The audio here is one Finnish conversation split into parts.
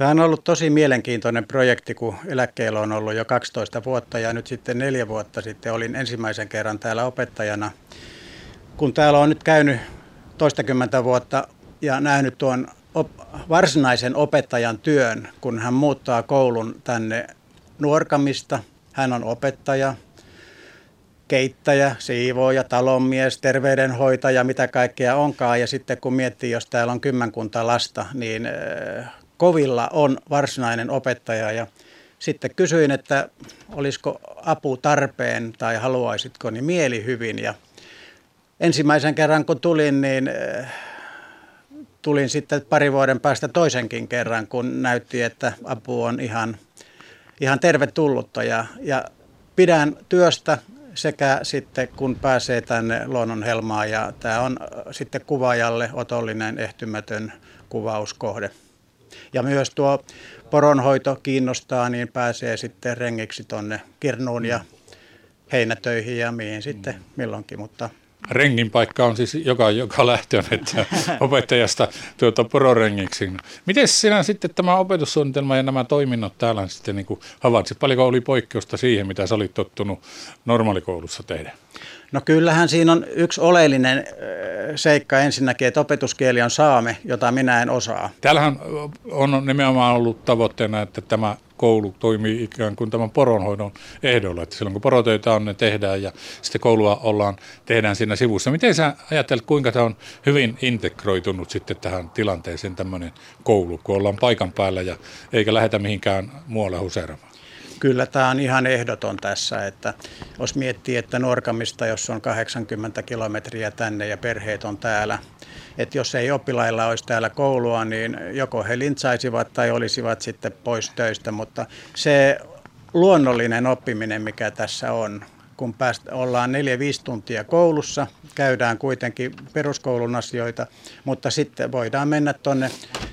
Tämä on ollut tosi mielenkiintoinen projekti, kun eläkkeellä on ollut jo 12 vuotta ja nyt sitten neljä vuotta sitten olin ensimmäisen kerran täällä opettajana. Kun täällä on nyt käynyt toistakymmentä vuotta ja nähnyt tuon op- varsinaisen opettajan työn, kun hän muuttaa koulun tänne Nuorkamista. Hän on opettaja, keittäjä, siivooja, talonmies, terveydenhoitaja, mitä kaikkea onkaan. Ja sitten kun miettii, jos täällä on kymmenkunta lasta, niin kovilla on varsinainen opettaja. Ja sitten kysyin, että olisiko apu tarpeen tai haluaisitko, niin mieli hyvin. Ja ensimmäisen kerran kun tulin, niin tulin sitten pari vuoden päästä toisenkin kerran, kun näytti, että apu on ihan, ihan tervetullutta. Ja, ja pidän työstä sekä sitten kun pääsee tänne luonnonhelmaan ja tämä on sitten kuvaajalle otollinen ehtymätön kuvauskohde. Ja myös tuo poronhoito kiinnostaa, niin pääsee sitten rengiksi tuonne Kirnuun ja heinätöihin ja mihin sitten milloinkin, mutta Rengin paikka on siis joka, joka lähtöön, että opettajasta tuota pororengiksi. Miten sinä sitten tämä opetussuunnitelma ja nämä toiminnot täällä sitten niin havaitsit? Paljonko oli poikkeusta siihen, mitä sä olit tottunut normaalikoulussa tehdä? No kyllähän siinä on yksi oleellinen seikka ensinnäkin, että opetuskieli on saame, jota minä en osaa. Täällähän on nimenomaan ollut tavoitteena, että tämä koulu toimii ikään kuin tämän poronhoidon ehdolla, että silloin kun porotöitä on, ne tehdään ja sitten koulua ollaan, tehdään siinä sivussa. Miten sä ajattelet, kuinka tämä on hyvin integroitunut sitten tähän tilanteeseen tämmöinen koulu, kun ollaan paikan päällä ja eikä lähetä mihinkään muualle huseeramaan? Kyllä tämä on ihan ehdoton tässä, että jos miettii, että Norkamista, jos on 80 kilometriä tänne ja perheet on täällä, että jos ei oppilailla olisi täällä koulua, niin joko he lintsaisivat tai olisivat sitten pois töistä, mutta se luonnollinen oppiminen, mikä tässä on, kun päästä, ollaan 4-5 tuntia koulussa, käydään kuitenkin peruskoulun asioita, mutta sitten voidaan mennä tuonne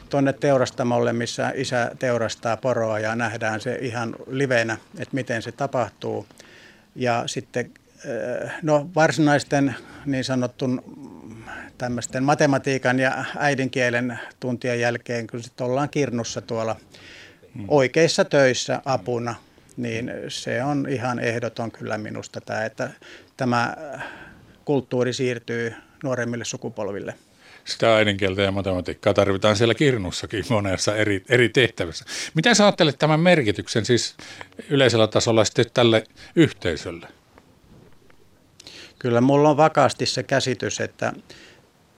tonne teurastamolle, missä isä teurastaa poroa ja nähdään se ihan livenä, että miten se tapahtuu. Ja sitten eh, no, varsinaisten niin sanotun tämmöisten matematiikan ja äidinkielen tuntien jälkeen, kun sitten ollaan kirnussa tuolla hmm. oikeissa töissä apuna, niin se on ihan ehdoton kyllä minusta tämä, että tämä kulttuuri siirtyy nuoremmille sukupolville. Sitä äidinkieltä ja matematiikkaa tarvitaan siellä kirnussakin monessa eri, eri tehtävässä. Mitä sä ajattelet tämän merkityksen siis yleisellä tasolla sitten tälle yhteisölle? Kyllä mulla on vakaasti se käsitys, että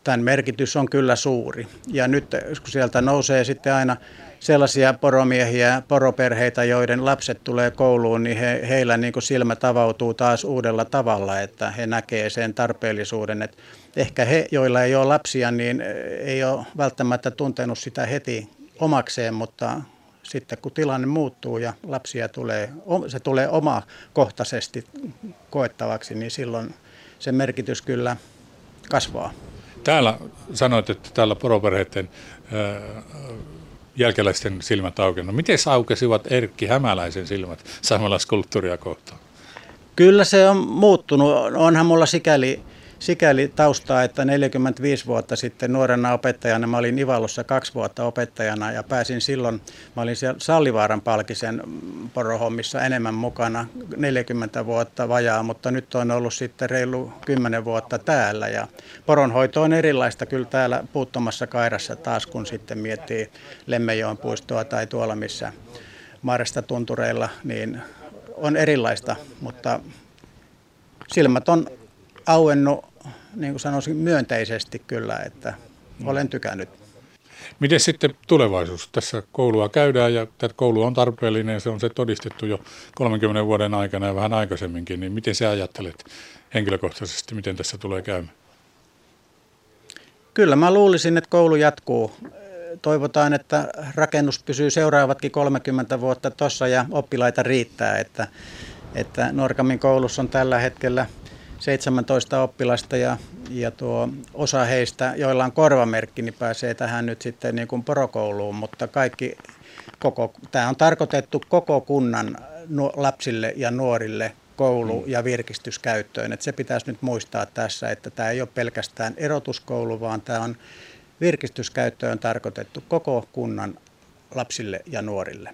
tämän merkitys on kyllä suuri. Ja nyt kun sieltä nousee sitten aina sellaisia poromiehiä, poroperheitä, joiden lapset tulee kouluun, niin he, heillä niin kuin silmä tavautuu taas uudella tavalla, että he näkee sen tarpeellisuuden. Että ehkä he, joilla ei ole lapsia, niin ei ole välttämättä tuntenut sitä heti omakseen, mutta sitten kun tilanne muuttuu ja lapsia tulee, se tulee omakohtaisesti koettavaksi, niin silloin se merkitys kyllä kasvaa. Täällä sanoit, että täällä poroperheiden jälkeläisten silmät aukenut. Miten aukesivat Erkki Hämäläisen silmät saamelaiskulttuuria kohtaan? Kyllä se on muuttunut. Onhan mulla sikäli sikäli taustaa, että 45 vuotta sitten nuorena opettajana, mä olin Ivalossa kaksi vuotta opettajana ja pääsin silloin, mä olin siellä Sallivaaran palkisen porohommissa enemmän mukana, 40 vuotta vajaa, mutta nyt on ollut sitten reilu 10 vuotta täällä. Ja poronhoito on erilaista kyllä täällä puuttomassa kairassa taas, kun sitten miettii Lemmejoen puistoa tai tuolla missä Maaresta tuntureilla, niin on erilaista, mutta silmät on auennut niin kuin sanoisin, myönteisesti kyllä, että olen tykännyt. Miten sitten tulevaisuus? Tässä koulua käydään ja tämä koulu on tarpeellinen ja se on se todistettu jo 30 vuoden aikana ja vähän aikaisemminkin. Niin miten sä ajattelet henkilökohtaisesti, miten tässä tulee käymään? Kyllä mä luulisin, että koulu jatkuu. Toivotaan, että rakennus pysyy seuraavatkin 30 vuotta tuossa ja oppilaita riittää, että, että Norkamin koulussa on tällä hetkellä – 17 oppilasta ja, ja tuo osa heistä, joilla on korvamerkki, niin pääsee tähän nyt sitten niin kuin porokouluun, mutta kaikki, koko, tämä on tarkoitettu koko kunnan lapsille ja nuorille koulu- mm. ja virkistyskäyttöön. Että se pitäisi nyt muistaa tässä, että tämä ei ole pelkästään erotuskoulu, vaan tämä on virkistyskäyttöön tarkoitettu koko kunnan lapsille ja nuorille.